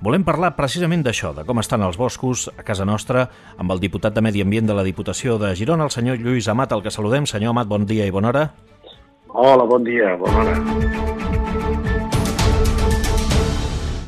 Volem parlar precisament d'això, de com estan els boscos a casa nostra, amb el diputat de Medi Ambient de la Diputació de Girona, el senyor Lluís Amat, al que saludem. Senyor Amat, bon dia i bona hora. Hola, bon dia, bona hora.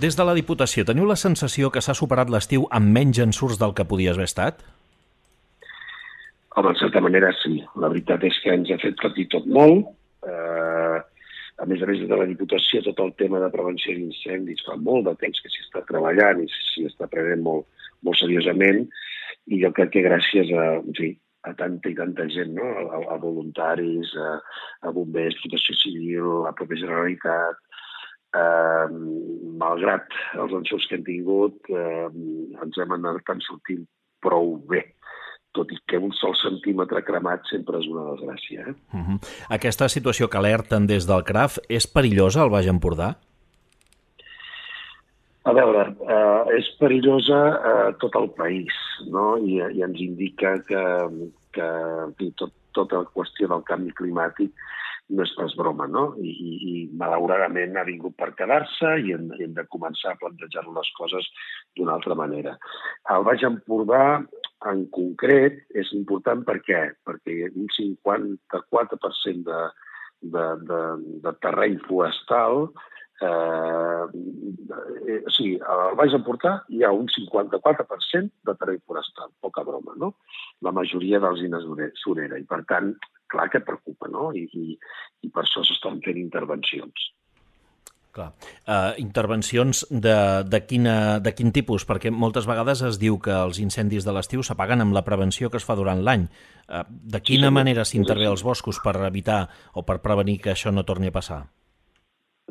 Des de la Diputació, teniu la sensació que s'ha superat l'estiu amb menys ensurts del que podies haver estat? Home, en certa manera sí. La veritat és que ens ha fet patir tot molt. Eh, a més a més, de la Diputació, tot el tema de prevenció d'incendis fa molt de temps que s'hi està treballant i s'hi està prenent molt, molt seriosament i jo crec que gràcies a, en fi, a tanta i tanta gent, no? a, a voluntaris, a, a bombers, protecció civil, la pròpia Generalitat, eh, malgrat els enxurs que hem tingut, eh, ens hem anat sortint prou bé tot i que un sol centímetre cremat sempre és una desgràcia. Eh? Uh -huh. Aquesta situació que alerten des del CRAF és perillosa al Baix Empordà? A veure, eh, és perillosa a tot el país, no? I, i ens indica que, que que tot, tota la qüestió del canvi climàtic no és pas broma, no? I, i, i malauradament ha vingut per quedar-se i hem, hem de començar a plantejar les coses d'una altra manera. Al Baix Empordà en concret és important per què? Perquè un 54% de, de, de, de terreny forestal eh, eh, sigui, al Baix Empordà hi ha un 54% de terreny forestal, poca broma, no? La majoria d'alzines surera, i per tant, clar que preocupa, no? I, i, i per això s'estan fent intervencions. Clar. Uh, intervencions de, de, quina, de quin tipus? Perquè moltes vegades es diu que els incendis de l'estiu s'apaguen amb la prevenció que es fa durant l'any. Uh, de quina sí, manera s'intervé als boscos per evitar o per prevenir que això no torni a passar?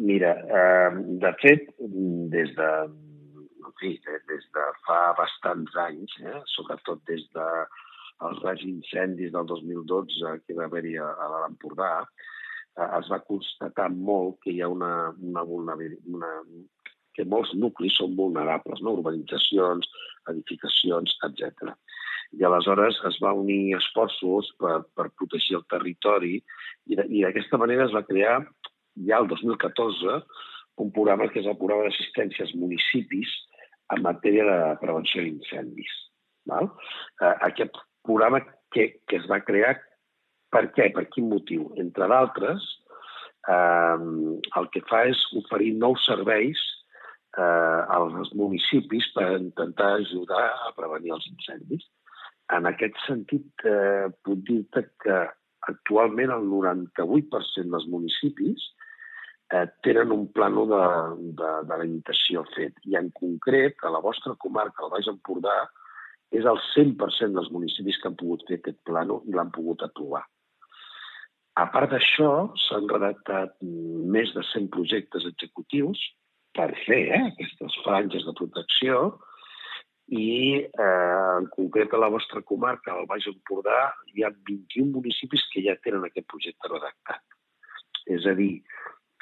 Mira, uh, de fet, des de, en fi, des de fa bastants anys, eh, sobretot des de els grans incendis del 2012 que va haver-hi a, a l'Empordà, Eh, es va constatar molt que hi ha una, una una, que molts nuclis són vulnerables, no? urbanitzacions, edificacions, etc. I aleshores es va unir esforços per, per protegir el territori i, d'aquesta manera es va crear ja el 2014 un programa que és el programa d'assistència als municipis en matèria de prevenció d'incendis. Eh, aquest programa que, que es va crear per què? Per quin motiu? Entre d'altres, eh, el que fa és oferir nous serveis eh, als municipis per intentar ajudar a prevenir els incendis. En aquest sentit, eh, puc dir-te que actualment el 98% dels municipis eh, tenen un plano de, de, de limitació fet. I en concret, a la vostra comarca, el Baix Empordà, és el 100% dels municipis que han pogut fer aquest plano i l'han pogut aprovar. A part d'això, s'han redactat més de 100 projectes executius per fer eh, aquestes franges de protecció i eh, en concret a la vostra comarca, al Baix Empordà, hi ha 21 municipis que ja tenen aquest projecte redactat. És a dir,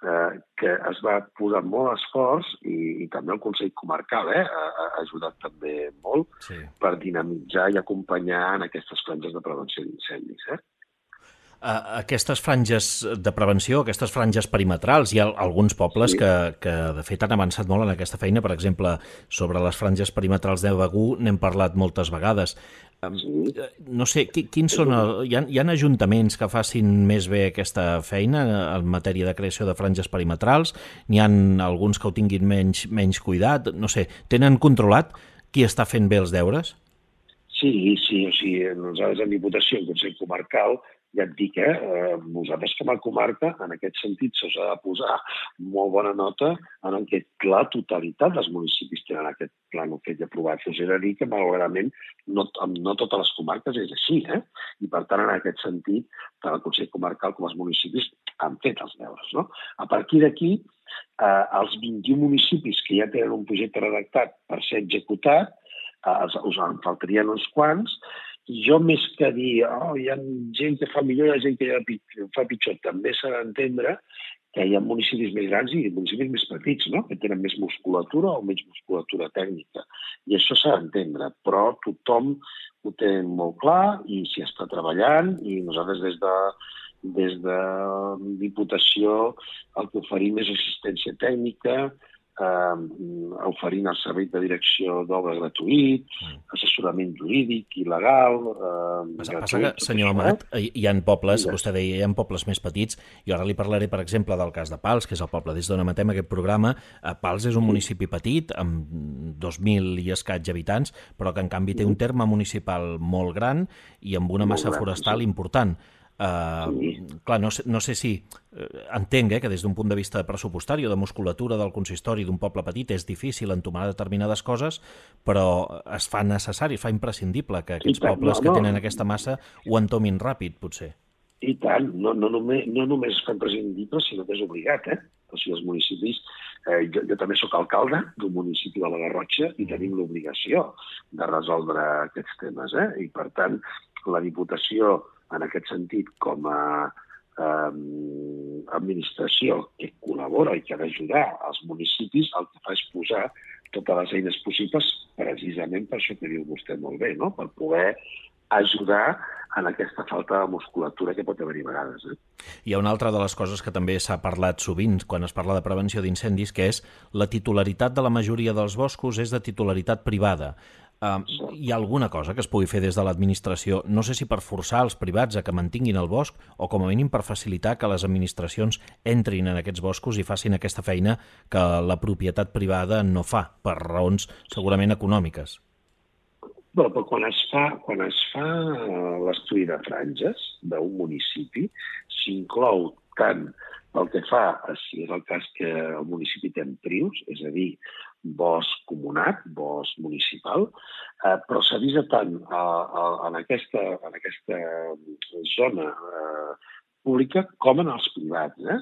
eh, que es va posar molt esforç i, i també el Consell Comarcal eh, ha, ha ajudat també molt sí. per dinamitzar i acompanyar en aquestes franges de prevenció d'incendis. Eh? Aquestes franges de prevenció, aquestes franges perimetrals, hi ha alguns pobles sí. que, que de fet han avançat molt en aquesta feina, per exemple, sobre les franges perimetrals de Begú n'hem parlat moltes vegades. Sí. No sé, quins són... El, hi, ha, hi ha ajuntaments que facin més bé aquesta feina en matèria de creació de franges perimetrals? N'hi han alguns que ho tinguin menys, menys cuidat? No sé, tenen controlat qui està fent bé els deures? Sí, sí, o sigui, nosaltres en Diputació, en Consell Comarcal, ja et dic, eh, eh, vosaltres com a comarca, en aquest sentit, s'us ha de posar molt bona nota en què la totalitat dels municipis tenen aquest pla fet i aprovat. Us he de dir que, malauradament, no, no totes les comarques és així, eh? I, per tant, en aquest sentit, tant el Consell Comarcal com els municipis han fet els deures, no? A partir d'aquí, eh, els 21 municipis que ja tenen un projecte redactat per ser executat, eh, us en faltarien uns quants, jo més que dir, oh, hi ha gent que fa millor i hi ha gent que fa pitjor, també s'ha d'entendre que hi ha municipis més grans i municipis més petits, no? que tenen més musculatura o menys musculatura tècnica. I això s'ha d'entendre, però tothom ho té molt clar i s'hi està treballant i nosaltres des de, des de Diputació el que oferim és assistència tècnica, eh, oferint el servei de direcció d'obra gratuït, mm. assessorament jurídic i legal... Eh, passa, passa que, senyor Amat, hi ha pobles, sí. vostè deia, hi ha pobles més petits, i ara li parlaré, per exemple, del cas de Pals, que és el poble des d'on emetem aquest programa. Eh, Pals és un municipi petit, amb 2.000 i escaig habitants, però que en canvi té un terme municipal molt gran i amb una massa forestal important. Uh, sí. Clar, no no sé si... Uh, entenc eh, que des d'un punt de vista pressupostari o de musculatura del consistori d'un poble petit és difícil entomar determinades coses, però es fa necessari, es fa imprescindible que aquests tant, pobles no, que tenen aquesta massa ho entomin ràpid, potser. I tant, no, no, només, no només es fa imprescindible, sinó que és obligat, eh? O sigui, els municipis... Eh, jo, jo també sóc alcalde d'un municipi de la Garrotxa i tenim l'obligació de resoldre aquests temes, eh? I, per tant, la Diputació en aquest sentit, com a eh, administració que col·labora i que ha d'ajudar els municipis, el que fa és posar totes les eines possibles precisament per això que diu vostè molt bé, no? per poder ajudar en aquesta falta de musculatura que pot haver-hi vegades. Eh? Hi ha una altra de les coses que també s'ha parlat sovint quan es parla de prevenció d'incendis, que és la titularitat de la majoria dels boscos és de titularitat privada. Uh, hi ha alguna cosa que es pugui fer des de l'administració, no sé si per forçar els privats a que mantinguin el bosc o com a mínim per facilitar que les administracions entrin en aquests boscos i facin aquesta feina que la propietat privada no fa, per raons segurament econòmiques. Bé, però quan es fa, quan es fa l'estudi de franges d'un municipi, s'inclou tant pel que fa, si és el cas que el municipi té en prius, és a dir, bosc comunat, bosc municipal, eh, però s'avisa tant a, a, en, aquesta, en aquesta zona eh, pública com en els privats. Eh?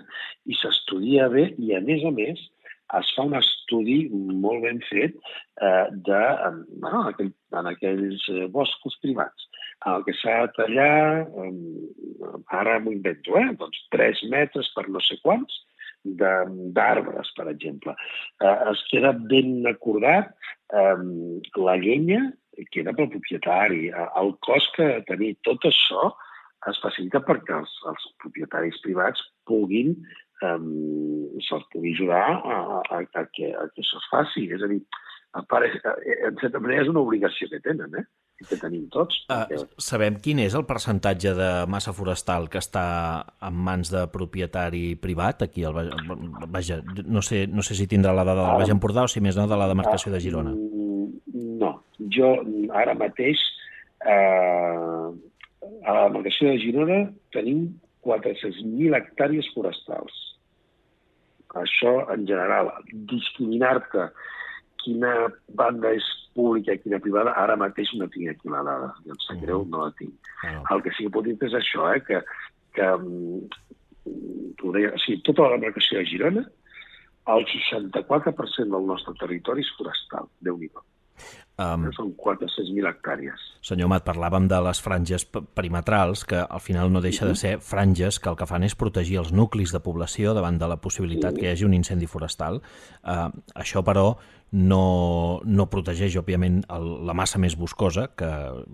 I s'estudia bé i, a més a més, es fa un estudi molt ben fet eh, de, en, bueno, en, aquell, en aquells eh, boscos privats. El que s'ha de tallar, ara m'ho invento, eh, doncs 3 metres per no sé quants, d'arbres, per exemple. Eh, es queda ben acordat eh, la llenya queda pel propietari. Eh, el cost que tenir tot això es facilita perquè els, els propietaris privats puguin eh, se'ls pugui ajudar a, a, a, que, a que això es faci. És a dir, a part, eh, en certa manera és una obligació que tenen, eh? Que tenim tots. Ah, perquè... Uh, sabem quin és el percentatge de massa forestal que està en mans de propietari privat aquí al Vaja, no sé, no sé si tindrà la dada del Baix Empordà o si més no de la demarcació de Girona. Mm, no, jo ara mateix eh, a la demarcació de Girona tenim 400.000 hectàrees forestals. Això, en general, discriminar-te quina banda és pública i quina privada, ara mateix no tinc aquí la dada. I em sap greu, no la tinc. Ah. El que sí que pot dir és això, eh, que, que podria, o sigui, tota la demarcació de Girona, el 64% del nostre territori és forestal, déu nhi Um, Són 400.000 hectàrees. Senyor Mat, parlàvem de les franges perimetrals, que al final no deixa de ser franges que el que fan és protegir els nuclis de població davant de la possibilitat sí. que hi hagi un incendi forestal. Uh, això, però, no, no protegeix, òbviament, el, la massa més boscosa, que,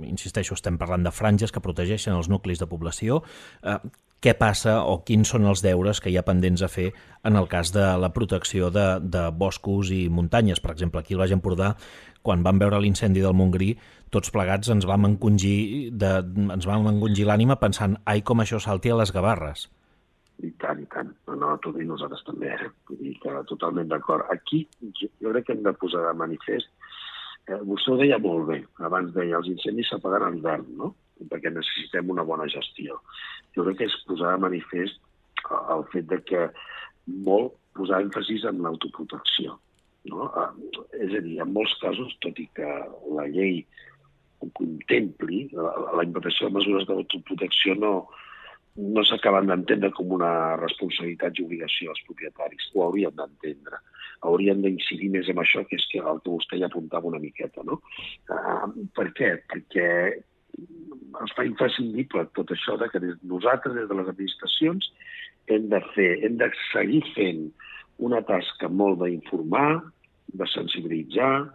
insisteixo, estem parlant de franges que protegeixen els nuclis de població. Eh, què passa o quins són els deures que hi ha pendents a fer en el cas de la protecció de, de boscos i muntanyes? Per exemple, aquí al Baix Empordà, quan vam veure l'incendi del Montgrí, tots plegats ens vam encongir, de, ens vam encongir l'ànima pensant ai, com això salti a les gavarres. I tant, i tant. No, no, tot i nosaltres també, eh? Vull dir que totalment d'acord. Aquí jo, jo crec que hem de posar de manifest, eh, vostè ho deia molt bé, abans deia, els incendis s'apaguen a l'hivern, no? Perquè necessitem una bona gestió. Jo crec que és posar de manifest el fet de que molt posar èmfasis en l'autoprotecció. No? Eh, és a dir, en molts casos, tot i que la llei ho contempli, la, la implementació de mesures d'autoprotecció no, no s'acaben d'entendre com una responsabilitat i obligació als propietaris. Ho haurien d'entendre. Haurien d'incidir més en això, que és que el que vostè ja apuntava una miqueta. No? Uh, per què? Perquè es fa imprescindible tot això de que des, nosaltres, des de les administracions, hem de fer, hem de seguir fent una tasca molt d'informar, de sensibilitzar,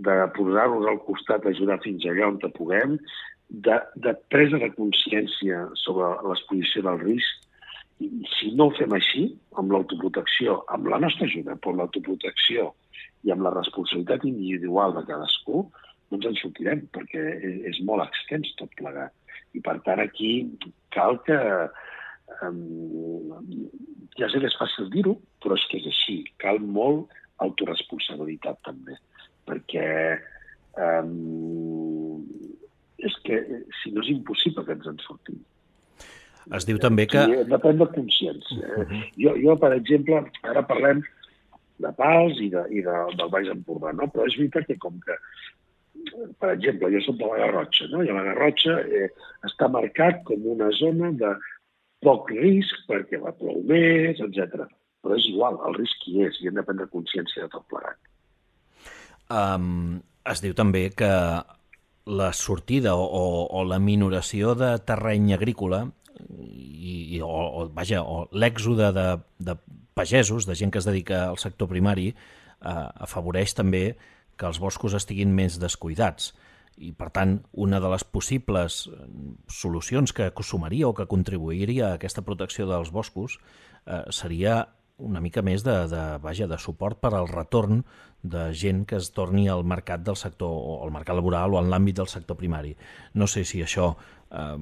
de posar-nos al costat, d'ajudar fins allà on puguem, de, de presa de consciència sobre l'exposició del risc. I si no ho fem així, amb l'autoprotecció, amb la nostra ajuda, però l'autoprotecció i amb la responsabilitat individual de cadascú, no ens en sortirem, perquè és molt extens tot plegat. I per tant aquí cal que... Um, ja sé que és fàcil dir-ho, però és que és així. Cal molt autoresponsabilitat també, perquè um, és que si no és impossible que ens en sortim. Es diu també que... Sí, depèn de consciència. Uh -huh. jo, jo, per exemple, ara parlem de Pals i, de, i de, del Baix Empordà, no? però és veritat que com que, per exemple, jo soc de la Garrotxa, no? i la Garrotxa eh, està marcat com una zona de poc risc perquè va plou més, etc. Però és igual, el risc hi és i hem de prendre consciència de tot plegat. Um, es diu també que la sortida o, o, o la minoració de terreny agrícola i, i o, o, vaja, o l'èxode de, de pagesos, de gent que es dedica al sector primari, eh, afavoreix també que els boscos estiguin més descuidats. I, per tant, una de les possibles solucions que sumaria o que contribuiria a aquesta protecció dels boscos eh, seria una mica més de, de, vaja, de suport per al retorn de gent que es torni al mercat del sector, o al mercat laboral o en l'àmbit del sector primari. No sé si això, eh,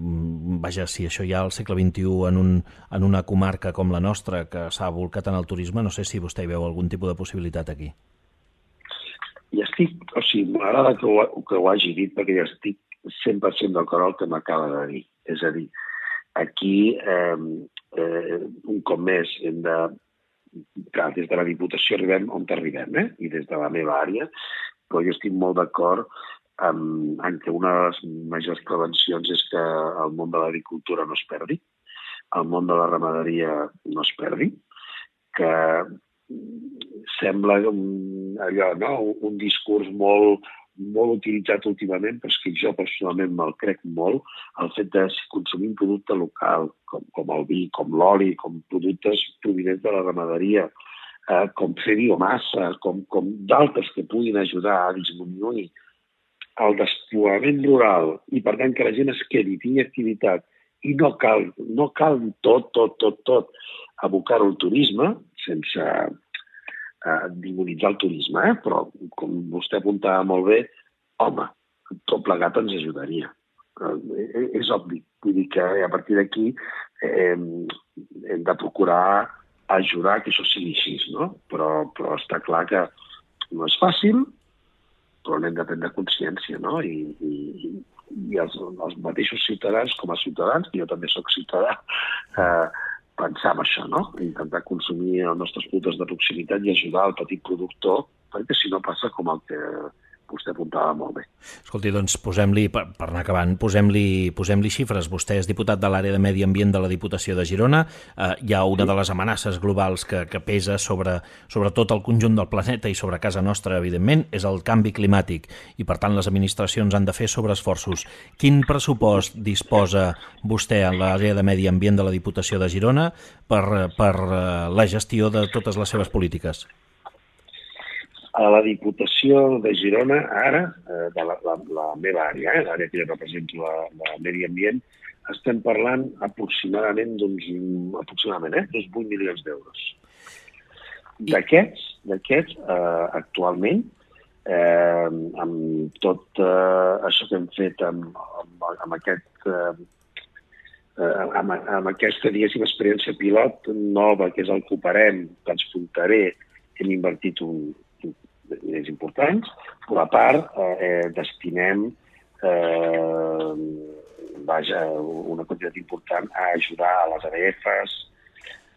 vaja, si això ja al segle XXI en, un, en una comarca com la nostra que s'ha volcat en el turisme, no sé si vostè hi veu algun tipus de possibilitat aquí. I estic, o sigui, m'agrada que, ho, que ho hagi dit perquè ja estic 100% d'acord el que m'acaba de dir. És a dir, aquí eh, eh, un cop més hem de clar, des de la Diputació arribem on arribem, eh? i des de la meva àrea, però jo estic molt d'acord amb, en que una de les majors prevencions és que el món de l'agricultura no es perdi, el món de la ramaderia no es perdi, que sembla allò, no? un discurs molt molt utilitzat últimament, però és que jo personalment me'l crec molt, el fet de consumir un producte local, com, com el vi, com l'oli, com productes provinents de la ramaderia, eh, com fer biomassa, com, com d'altres que puguin ajudar a disminuir el despoblament rural i, per tant, que la gent es quedi, tingui activitat i no cal, no cal tot, tot, tot, tot abocar-ho al turisme, sense eh, demonitzar el turisme, eh? però com vostè apuntava molt bé, home, tot plegat ens ajudaria. Eh, és obvi. Vull dir que a partir d'aquí eh, hem de procurar ajudar que això sigui així, no? Però, però està clar que no és fàcil, però n'hem de prendre consciència, no? I, i, i els, els mateixos ciutadans, com a ciutadans, jo també sóc ciutadà, eh, pensar en això, no? Intentar consumir els nostres productes de proximitat i ajudar el petit productor, perquè si no passa com el que vostè apuntava molt bé. Escolti, doncs posem-li, per, per anar acabant, posem-li posem, -li, xifres. Vostè és diputat de l'àrea de Medi Ambient de la Diputació de Girona. Eh, hi ha una sí. de les amenaces globals que, que pesa sobre, sobre tot el conjunt del planeta i sobre casa nostra, evidentment, és el canvi climàtic i, per tant, les administracions han de fer sobreesforços. Quin pressupost disposa vostè en l'àrea de Medi Ambient de la Diputació de Girona per, per eh, la gestió de totes les seves polítiques? A la Diputació de Girona, ara, eh, de la, la, la meva àrea, eh, l'àrea que represento, la, la Medi Ambient, estem parlant aproximadament d'uns, aproximadament, eh, d'uns 8 milions d'euros. D'aquests, d'aquests, eh, actualment, eh, amb tot eh, això que hem fet amb, amb, amb aquest eh, eh, amb, amb aquesta, diguéssim, experiència pilot nova, que és el Cooperem, que ens portaré, hem invertit un, diners importants, però a part eh, eh, destinem eh, vaja, una quantitat important a ajudar a les ADFs,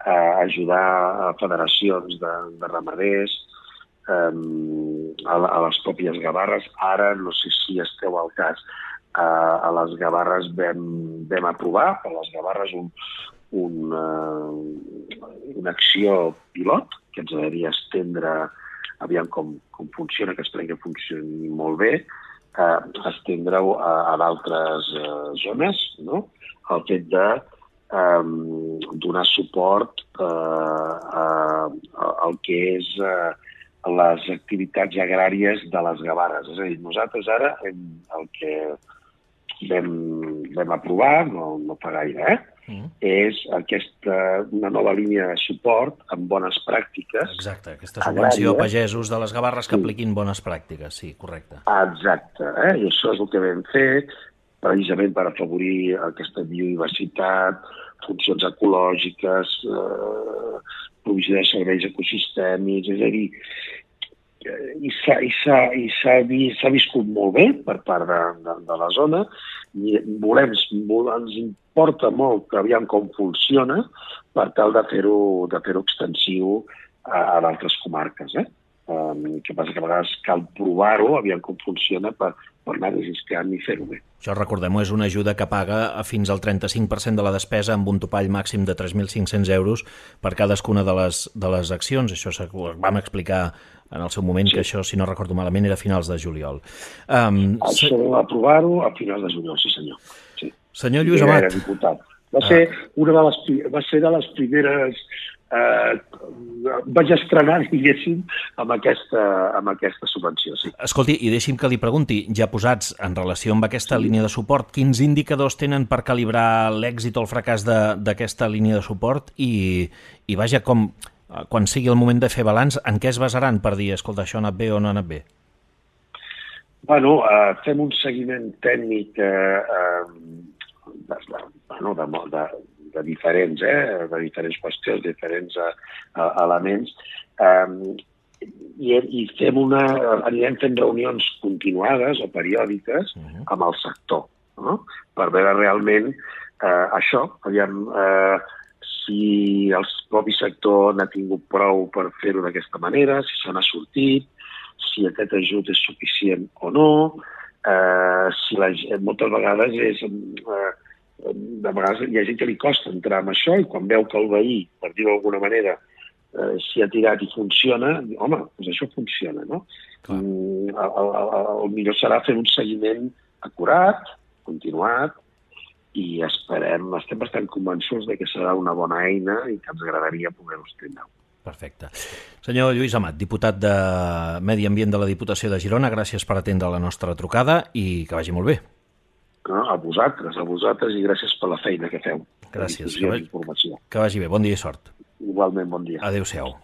a ajudar a federacions de, de ramaders, eh, a, a les pròpies gavarres. Ara, no sé si esteu al cas, a, a les gavarres vam, vam aprovar, a les gavarres un, un, uh, una acció pilot que ens agradaria estendre aviam com, com funciona, que esperem que funcioni molt bé, eh, estendre-ho a, a d'altres eh, zones, no? el fet de eh, donar suport eh, a, a, al que és eh, les activitats agràries de les Gavarres. És a dir, nosaltres ara hem, el que vam, vam aprovar, no, no fa gaire, eh? Mm. és aquesta, una nova línia de suport amb bones pràctiques. Exacte, aquesta subvenció a pagesos de les Gavarres que sí. apliquin bones pràctiques, sí, correcte. Exacte, eh? i això és el que vam fer precisament per afavorir aquesta biodiversitat, funcions ecològiques, eh, provisió de serveis ecosistèmics, és a dir, i s'ha vist, viscut molt bé per part de, de, de la zona i volem, ens importa molt que aviam com funciona per tal de fer-ho fer extensiu a, a d'altres comarques. Eh? Um, que passa que a vegades cal provar-ho, aviam com funciona per, per anar desiscant i fer-ho bé. Això, recordem és una ajuda que paga fins al 35% de la despesa amb un topall màxim de 3.500 euros per cadascuna de les, de les accions. Això vam explicar en el seu moment, sí. que això, si no recordo malament, era a finals de juliol. Um, això se... aprovar-ho a finals de juliol, sí senyor. Sí. Senyor Lluís Amat. Era diputat. Va ser, ah. una de les, va ser de les primeres eh, vaig estrenar, diguéssim, amb aquesta, amb aquesta subvenció. Sí. Escolti, i deixi'm que li pregunti, ja posats en relació amb aquesta sí. línia de suport, quins indicadors tenen per calibrar l'èxit o el fracàs d'aquesta línia de suport i, i vaja, com, quan sigui el moment de fer balanç, en què es basaran per dir, escolta, això ha anat bé o no ha anat bé? Bueno, uh, fem un seguiment tècnic uh, uh, de, bueno, de, de, de diferents, eh, de diferents qüestions, diferents uh, uh, elements, um, i, i fem una, anirem fent reunions continuades o periòdiques uh. -huh. amb el sector, no? per veure realment uh, això, aviam, uh, si el propi sector n'ha tingut prou per fer-ho d'aquesta manera, si se n'ha sortit, si aquest ajut és suficient o no, eh, si la, moltes vegades és, eh, de vegades hi ha gent que li costa entrar en això i quan veu que el veí, per dir-ho d'alguna manera, eh, s'hi ha tirat i funciona, home, doncs això funciona, no? Mm, el, el, el, el millor serà fer un seguiment acurat, continuat, i esperem, estem bastant convençuts de que serà una bona eina i que ens agradaria poder-ho estrenar. Perfecte. Senyor Lluís Amat, diputat de Medi Ambient de la Diputació de Girona, gràcies per atendre la nostra trucada i que vagi molt bé. No, a vosaltres, a vosaltres i gràcies per la feina que feu. Gràcies. Que vagi, que vagi bé. Bon dia i sort. Igualment, bon dia. Adéu-siau.